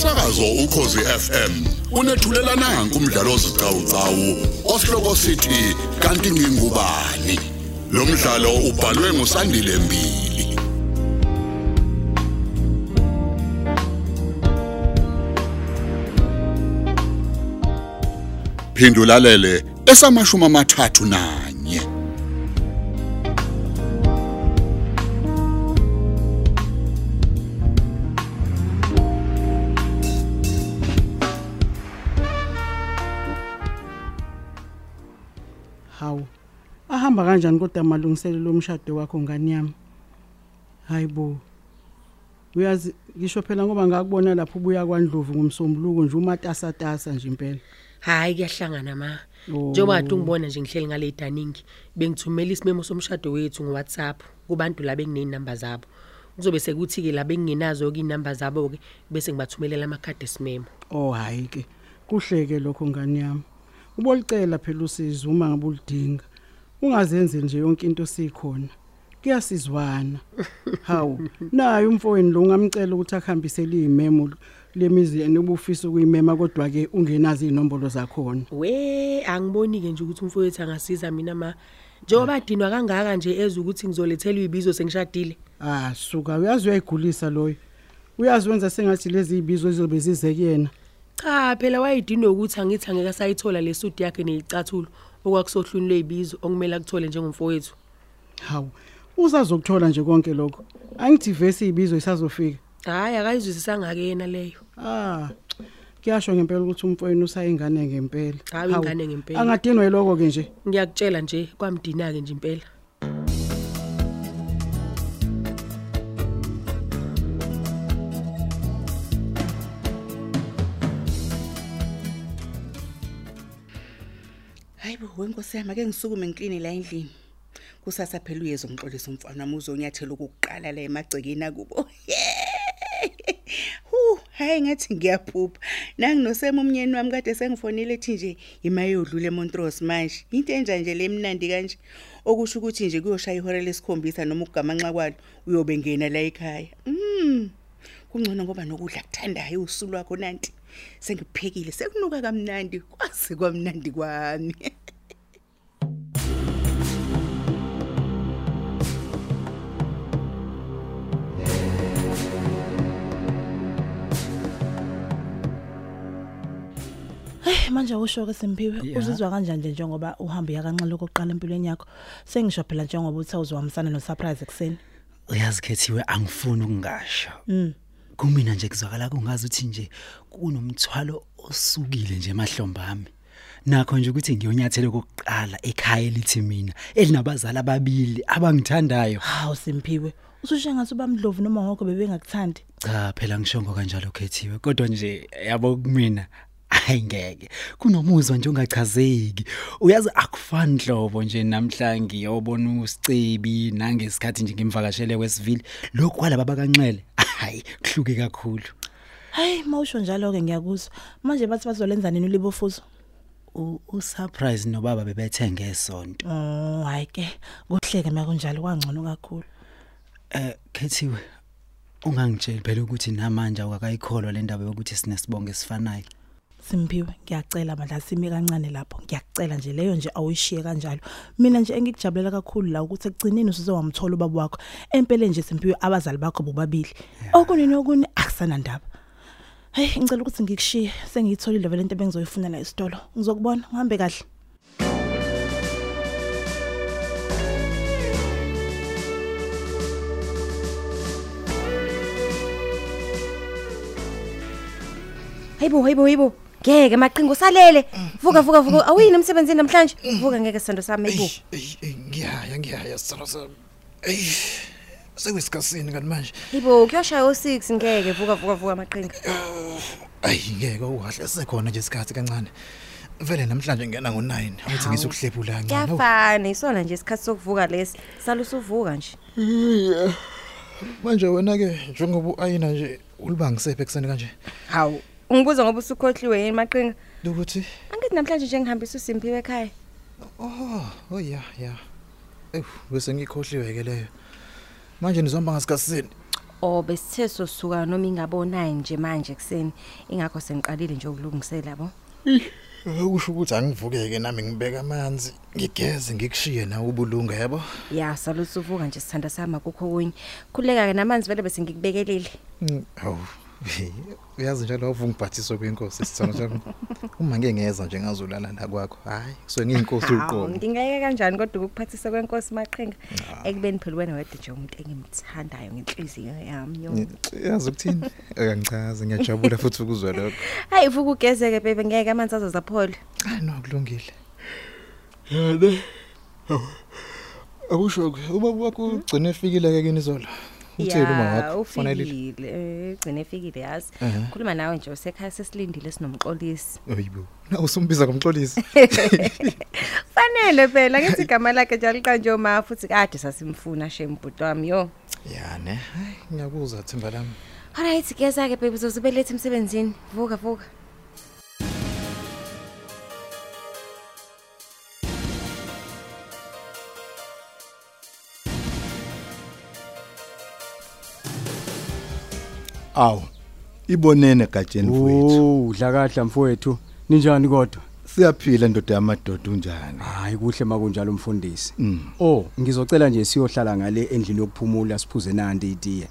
Umsakazo ukhozi FM unethulela nanku umdlalo ozicawucawu osihloko sithi kanti ngingubani. Lo mdlalo ubhalwe ngusandile Mbili. Phindulalele esamashumi amathathu nanye. Ahamba kanjani kodwa amalungiselelo omshado wakho ngani yami? Hayibo. Uyazi ngisho phela ngoba ngakubona lapho ubuya kwaNdlovu ngomsombuluko nje umatasatasa nje impela. Hayi kuyahlangana ma. Oh. Njengoba kade ungibona nje ngihleli ngale daning bengithumela isimemo somshado wethu ngoWhatsApp kubantu la benginenamba zabo. Kuzobe sekuthi ke la benginenazo ke inamba zabo ke bese ngibathumelela amakhadi esimemo. Oh hayi ke. Kuhleke lokho ngani yami. Ubolicela phela usizo uma ngabe ulidinga. Ungazenze nje yonke into sikhona. Kuyasizwana. Hawu, naye umfowenu lo ungamcela ukuthi akhambisele imemo lemizi enobufisa ukuyimema kodwa ke ungenazi inombolo zakhona. We angiboni ke nje ukuthi umfowethu angasiza mina ma. Njengoba adinwa kangaka nje eza ukuthi ngizolethela ibizo sengishadile. Ah, suka uyazi uyayigulisa loyo. Uyazi wenza sengathi lezi izibizo zizobe zizekuyena. Cha phela wayidinwe ukuthi angithi angeke sayithola lesudi yakhe nezicathulo okwakusohlwini lezibizo okumele akuthole njengomfowethu. Hawu, uzazokuthola nje konke lokho. Angithi vese izibizo isazofika. Hayi akayizwisisanga ke yena leyo. Ah. Kuyasho ngempela ukuthi umfowenu usayingane ngempela. Hawu, Hawu, ingane ngempela. Angadinwa yiloko ke nje. Ngiyakutshela nje kwamdina ke nje impela. Hayibo wenkosi yami ake ngisukume ngikline la endlini. Kusasa phela uyeza ngixolisa umfana wami uzonyathela ukuqala la emagcekeni akubo. Hu, hayi ngathi ngiyaphupha. Nangi nosema umnyeni wami kade sengifonile ethi nje imayodlula eMontrose manje. Into enja nje lemnandi kanje. Okusho ukuthi nje kuyoshaya ihora lesikhombisa noma ukugamanxa kwalo uyobe ngena la ekhaya. Mm. Kungcono ngoba nokudla kuthandayo usu lwakho nanti. Sengiphekile sekunuka kamnandi kwase kwamnandi kwami. Eh manje usho ke Simpiwe Ya. uzizwa kanjani nje njengoba uhamba yakanxele kokuqala empilweni yakho? Sengisho phela njengoba uthi awuzwamisana no surprise ekseni uyazi khethiwe angifuni ukungasho Mm. kumina nje kuzwakala kungazi ukuthi nje kunomthwalo osukile nje emahlombe ami. Nakho nje ukuthi ngiyonyathele kokuqala ekhaya elithi mina elinabazali ababili abangithandayo. Hawu Simpiwe ususho ngathi ubamdlovu noma ngokho bebengakuthandi. Cha phela ngishongo kanjalo khethiwe kodwa nje yabo kumina ayingeke kunomuzwa nje ungachazeki uyazi akufani hlobo nje namhla ngiyobona usicebi nangesikhathi nje ngimvakashele wesivile lokhu kwalaba bakanxele hayi kuhluke kakhulu. Hayi mawusho njalo ke ngiyakuzwa. Manje bathi bazolenza nini ulibofuzo? U- usurprise nobaba bebethe ngesonto. Oh hayi ke kuhleke makunjalo kwangcono kakhulu. Eh khethiwe ungangitsheli phela ukuthi namanje awakayikholwa le ndaba yokuthi sinesibongo esifanayo. Simpiwe ngiyacela bandla simi kancane lapho. Ngiyacela nje leyo nje awuyishiye kanjalo. Mina nje engikujabulela kakhulu la ukuthi ekugcineni usizowamthola ubaba wakho. Empela nje Simpiwe abazali bakho bobabili. Okunini okuni akusana ndaba Hey ngicela ukuthi ngikushiye sengiyitholile vele into bengizoyifunela esitolo. Ngizokubona uhambe kahle. Hayibo hayibo hayibo. Ngeke maqingo salele. Vuka vuka vuka. Awuyini emsebenzini namhlanje? Vuka ngeke sando sami hayibo. Ey, ey, ngiyaya ngiyaya sithando sami. Ey. Sekuyisikasini kanti manje. Hayibo kuyoshaya o6 ngeke vuka vuka vuka maqingo. Ayi ngeke ukahle sekhona nje isikhathi kancane. Vele namhlanje ngena ngo9 awuthi ngisukuhlephula kancane. Kuyafana isona nje isikhathi sokuvuka lesi. Sala usuvuka nje. Manje wena ke njengoba ayina nje ulibangisephe ekseni kanje. Hawu. Ungibuza ngoba usukhohliwe yini maqinga? Ukuthi Angithi namhlanje nje ngihambisa uSimpiwe ekhaya. oh, oh yeah, yeah. Eh, bese ngikhohliwe ke leyo. Manje nizohamba ngasikasini. o besithe sosuka noma ingabona nje manje kuseni ingakho sengiqalile nje ukulungisela yabo Ukusho ukuthi angivukeke nami ngibeka amanzi, ngigeze ngikushiye nawe ubulunga yabo. ya saluthi uvuka nje sithanda sama kukho kunye khuleka ke namanzi vele bese ngikubekelile Mm, Hawu. Uyazi njalo awuvungibhathiswa kwenkosi sithando sami. Uma ngeke ngeza nje ngazolala la kwakho. Hayi, so ngiyinkosi Hawu, uqobo. ngingayeke kanjani kodwa ukuphathisa kwenkosi maqhinga ekubeni phela wena wedwa nje umuntu engimthandayo ngenhliziyo yami yo Yazi ukuthini? Akangichaze ngiyajabula futhi ukuzwa lokho. hayi uvuka ugezeke bebe ngeke amanzi azozaphole Hayi no kulungile. Yane. Akusho ubaba wakho ugcine efikile ke kini izolo. Uthini uma ya wakho? Fonele. ufikile eh, ugcine efikile yazi Ehhe. khuluma nawe nje usekhaya sesilindile sinomxolisi Oyibo. Na usumbiza komxolisi. fanele phela ngithi igama lakhe njalo kanje ma futhi kade sasimfuna shembhuti wami yo Yane. Hayi ngiyabuza Themba lami. alright keza ke baby uzozibeletha emsebenzini vuka vuka Awu. Ibonene gatsheni mfowethu. Oh, dlakahla mfowethu. Ninjani kodwa? Siyaphila ndoda yamadoda unjani? Hayi kuhle makunjalo umfundisi. Mm. Oh, ngizocela nje siyohlala ngale endlini yokuphumula siphuze nandi itiye.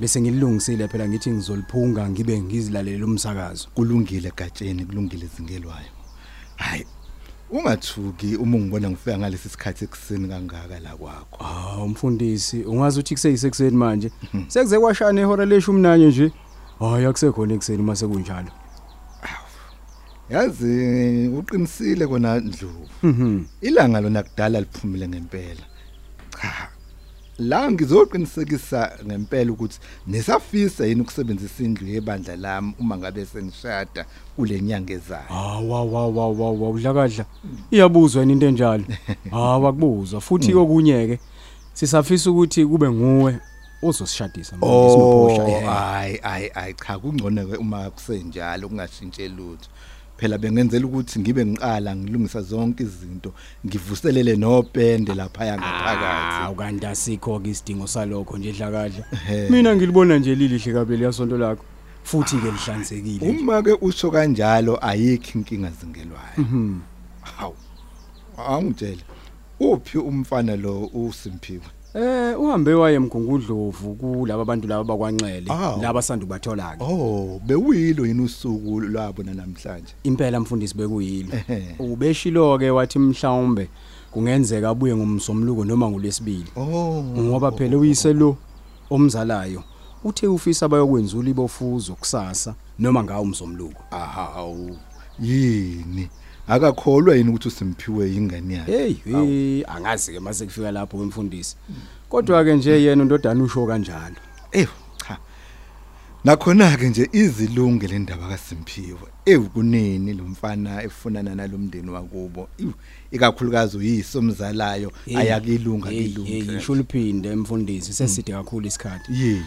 Bese ngilungisile phela ngithi ngizoliphunga ngibe ngizilalele umsakazo. kulungile gatsheni kulungile zingelwayo ungathuki uma ungibona ngifika ngalesi sikhathi ekuseni kangaka la kwakho Ah, umfundisi, ungazi ukuthi kuseyisekuseni manje. Sekuze kwashana ihora leshumi nanye nje. Hayi akusekhona ekseni mase kunjalo. yazi uqinisile kona ndlovu Mhm. ilanga lona kudala liphumile ngempela cha la ngizoqinisekisa ngempela ukuthi nesafisa yini ukusebenzisa indlu yebandla lami uma ngabe senishada kule nyanga ezayo Ah wa wa wa wa udlakadla. Iyabuzwa into enjalo? Ah wakubuzwa futhi okunye ke sisafisa ukuthi kube nguwe ozosishadisa nophosha. Oh eh. hayi hayi cha kungcono uma kusenjalo kungashintshwe lutho phela bengenzela ukuthi ngibe ngiqala ngilungisa zonke izinto ngivuselele nopende lapha Ah, yangaphakathi ukanti asikho ke isidingo salokho nje dlakadla. Mina ngilibona nje lilihle kabi liyasonto lakho. Futhi ke lihlanzekile. uma ke usho kanjalo ayikho inkinga zingelwayo Mhm. hawu awungitshela uphi umfana lo uSimphiwe Eh uhambe waye emgungudlovu kulabo bantu laba bakwanxele Awu. laba sandu bathola ke. oh bewuyilo yini usuku lwabo namhlanje Impela mfundisi bekuyilo. Ubeshilo ke wathi mhlawumbe kungenzeka abuye ngomsomluko noma ngolesibili. oh ngoba phela uyise lo omzalayo uthe ufisa bayokwenza ulibofuzo kusasa noma ngawo umzomluko ahawu yini akakholwa yini ukuthi uSimphiwe ingane yakhe hey hey angazi ke mase kufika lapho kwemfundisi kodwa ke nje yena undodana usho kanjalo Eh cha. Nakhona ke nje izilunge le ndaba kaSimphiwe. Ewukunini lo mfana efunana nalomndeni wakubo. Iwu, Ikakhulukazi uyise omzalayo ayakilunga Hey, hey, kilunga. isho liphinde emfundisi seside kakhulu isikhathi Yes.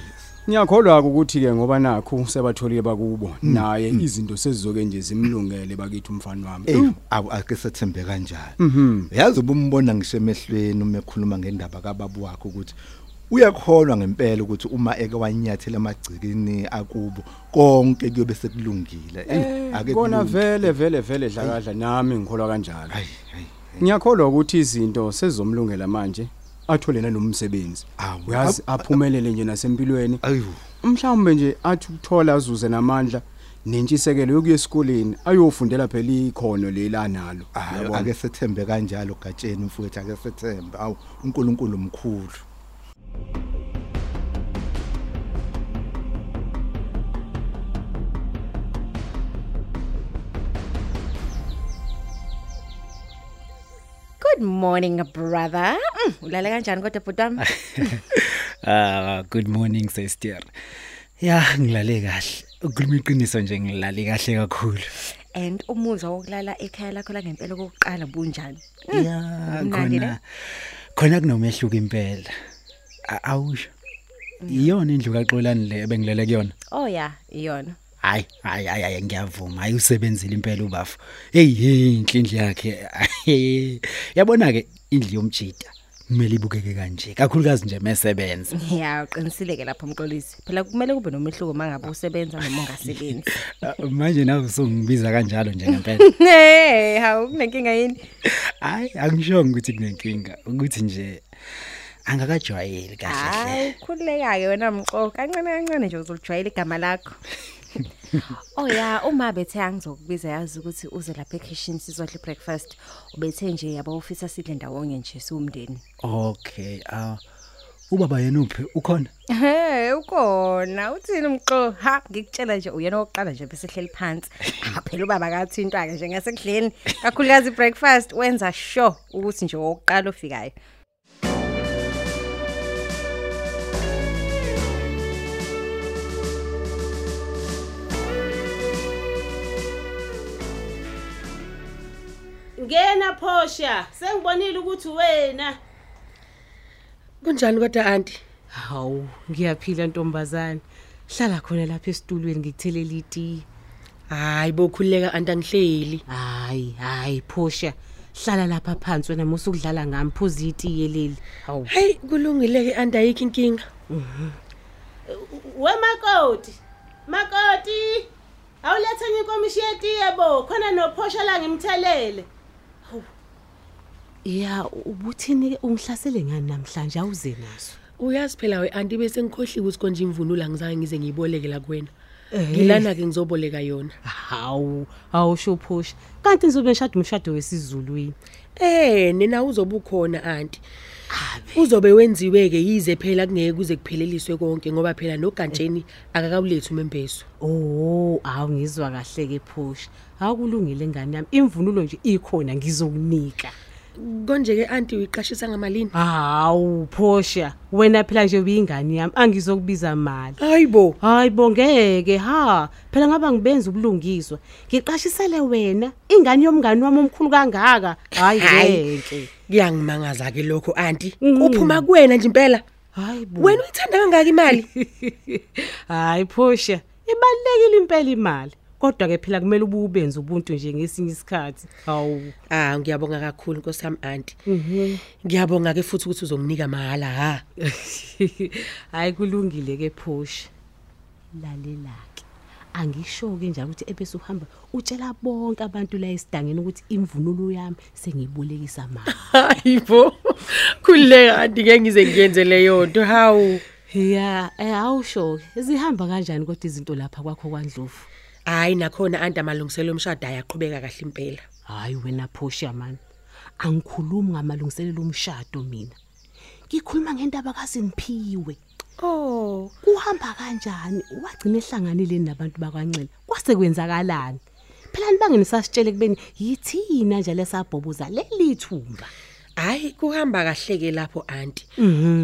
Ngiyakholwa ukuthi ke ngoba nakho sebatholile bakubo naye izinto sezizoke nje zimlungele bakithi umfana wami. Eh awu ake sethembe kanjalo. Mhm. Yazi ubumbona ngisho emehlweni uma ekhuluma ngendaba kaBaba wakhe ukuthi uyakholwa ngempela ukuthi uma eke wanyathela amagcikini akubo konke kuyobe sekulungile. Eh, ake kona vele vele vele dlakadla nami ngikholwa kanjalo. Ngiyakholwa ukuthi izinto sezomlungela manje. Athole nalomsebenzi Awu, uyazi ab- aphumelele nje nasempilweni. Ayu. mhlawumbe nje athi ukuthola azuze namandla nentshisekelo yokuya esikoleni ayofundela phela ikhono lela nalo Hayi Uyabona? ake sethembe kanjalo gatsheni mfowethu ake sethembe. Awu uNkulunkulu mkhulu. Good morning brother Mm, ulale kanjani kodwa bhuti wami Ah, good morning sister. Ya, ngilale kahle. Ukhuluma iqiniso nje ngilale kahle kakhulu. and umuzwa wokulala ekhaya lakho la ngempela kokuqala bunjani Ya, Kumnandi ne? khona khona kunomehluko impela. A- Awusho. Iyona indlu kaXolani le ebengilele kuyona. oh ya iyona Hayi, hayi hayi hayi, ngiyavuma. Hayi usebenzile impela ubafu. Hey, hey, inhle indlu yakhe. Yabona ke indlu yomjida. kumele ibukeke kanje kakhulukazi nje mesebenza ya uqinisile ke lapho mxolisi phela kumele kube nomehluko mangabe usebenza noma ungasebenzi Ah, manje nawe usungibiza kanjalo nje ngempela hey hawu kunenkinga yini hayi angishongo ukuthi kunenkinga ukuthi nje angakajwayeli kahle hayi khululeka-ke wena mxo kancane kancane nje uzolijwayela igama lakho oh ya uma bethe angizokubiza yazi ukuthi uze lapha ekitchen sizodla i-breakfast ubethe nje yabo ufisa sidle ndawonye nje siwumndeni. Okay ah ubaba yena uphi? Ukhona? He ukhona. Uthini mxo ha ngikutshela nje uyena wokuqala nje bese hleli phansi. Ah, phela ubaba akathintwa-ke nje ngasekudleni kakhulukazi i-breakfast wenza sure ukuthi nje wokuqala ofikayo. Ngena Phosha, sengibonile ukuthi wena. kunjani kodwa anti Hawu, ngiyaphila ntombazane. Hlala khona lapha esitulweni ngikuthelela itiye. hayi bokhululeka anti angihleli Hayi, hayi Phosha. Hlala lapha phansi wena musukudlala ngami phuza itiye leli. Hawu. hayi kulungile ke anti ayikho inkinga We makoti. Makoti. Awulethe inkomishi yetiye bo, khona nophosha la ngimthelele. Ya, ubuthini ungihlasele ngani namhlanje awuze naso? uyazi phela we anti bese ngikhohliwe ukuthi konje imvunulo angizange ngize ngiyiboleke la kuwena Eh. ngilana ke ngizoboleka yona Hawu, awusho phosha. Kanti nizobe nishada umshado wesizulwini. eh nina uzobe ukhona anti uzobe wenziwe ke yize phela kungeke kuze kupheleliswe konke ngoba phela nogantsheni akakawulethu umembeso Oh, awu ngizwa kahle ke phosha. Akulungile ngani yami. Imvunulo nje ikhona ngizokunika. Konje ke anti uyiqashisa ngamalini Hawu phosha, wena phela nje uyingane yami angizokubiza imali. hayibo Hayibo ngeke ha, phela ngaba ngibenza ubulungiswa. Ngiqashisele wena, ingane yomngani wami omkhulu kangaka. Hayi Hayi. ngeke. kuyangimangaza ke lokho anti Mm. uphuma kuwena nje impela Hayibo. wena uyithanda kangaka imali Hayi phosha, ibalekile impela imali. Kodwa ke phela kumele ububenze ubuntu nje ngesinye isikhathi. Hawu. ah ngiyabonga kakhulu nkosi yami anti Mhm. ngiyabonga ke futhi ukuthi uzonginika mahala ha Hayi kulungile ke phosha. Lalelake. Angisho ke njalo ukuthi ebese uhamba utshela bonke abantu la esidangeni ukuthi imvunulo yami sengiyibolekisa mama. hayibo khululeka anti ngeke ngize ngiyenze leyo nto hawu Ya, eh awusho ke zihamba kanjani kodwa izinto lapha kwakho kwaNdlovu? Hayi nakhona anti amalungiselelo omshado ayaqhubeka kahle impela Hayi wena phosha man. Angikhulumi ngamalungiselelo omshado mina. Ngikhuluma ngendaba kaSiniphiwe. oh Kuhamba kanjani? Wagcina ehlanganile nabantu bakwaNcele. Kwase kwenzakalani? Phela nibangeni sasitshele kubeni yithina nje lesabhoboza lelithumba. Hayi kuhamba kahle ke lapho anti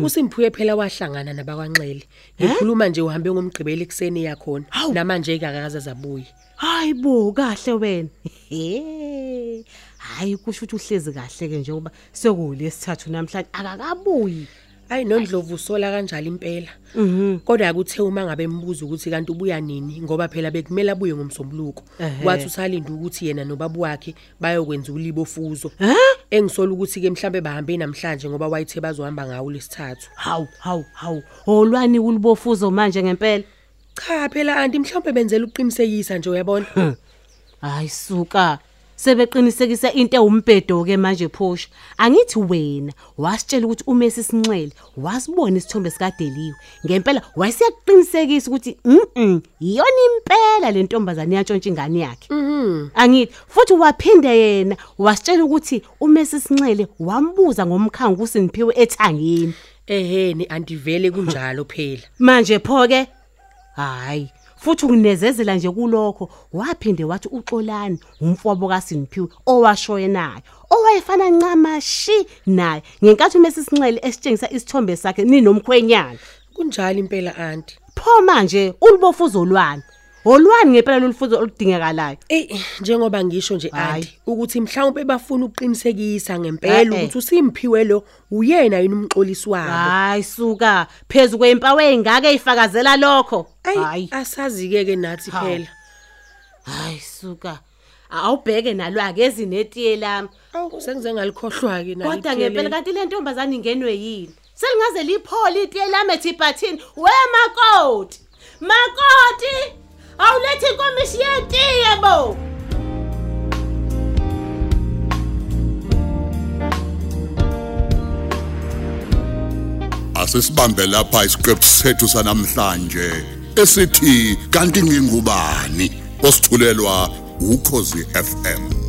usimphuye phela wahlangana nabakwanxele ngikhuluma nje uhambe ngomgqibelo ekseni yakhona namanje akakaze zabuye Hayibo kahle wena. Hayi kusho ukuthi uhlezi kahle ke njengoba sekulesithathu namhlanje akakabuyi. hayi nondlovu sola kanjalo impela Mhm. kodwa akuthe uma ngabe embuza ukuthi kanti ubuya nini ngoba phela bekumele abuye ngomsombuluko Ehhe. kwathi usalinda ukuthi yena nobaba wakhe bayokwenza ulibo fuzo? Engisola ukuthi ke mhlambe bahambe namhlanje ngoba wayithe bazohamba ngawo lesithathu Hawu hawu hawu. Olwani kulibofuzo manje ngempela? cha phela anti mhlawumbe benzela ukuqinisekisa nje uyabona Hayi suka. Sebeqinisekisa into ewumbhedo ke manje phosha. Angithi wena wasitshela ukuthi uMessi Sinxele wasibona isithombe sika Deliwe. Ngempela wayesiyakuqinisekisa ukuthi mhm iyona impela le ntombazane yantshontsha ingane yakhe. mhm Angithi futhi waphinde yena wasitshela ukuthi uMessi Sinxele wambuza ngomkhango kusiniphiwe ethangeni. eheni andivele kunjalo phela Manje pho ke hayi futhi ukunezezela nje kulokho waphinde wathi uXolani umfowabo kaSiniphiwe owashoye naye owayefana ncamashi naye. Ngenkathi umesisinxele esitshengisa isithombe sakhe ninomkhwenyana kunjalo impela anti pho manje ulibofuzo olwani olwani ngempela lolufuzo oludingekalayo Ey njengoba ngisho nje Hhayi. anti ukuthi mhlawumbe bafuna ukuqinisekisa ngempela Eh, eh. ukuthi usimphiwe lo uyena yini umxolisi wabo. Hayi suka. Phezulu kwempawu ezingaka ezifakazela lokho. Ayi hayi asazi ke ke nathi Hawu. phela. Hayi suka. Awubheke nalwake ezinetiye lami awu sengize ngalikhohlwa ke nalo kodwa ngempela kanti le ntombazane ingenwe yini? Selingaze liphole itiye lami ethiphathini wemakoti makoti! awulethi inkomishi yetiye bo Asisibambe lapha isiqephu sethu sanamhlanje esithi kanti ngingubani? Osithulelwa ukhozi FM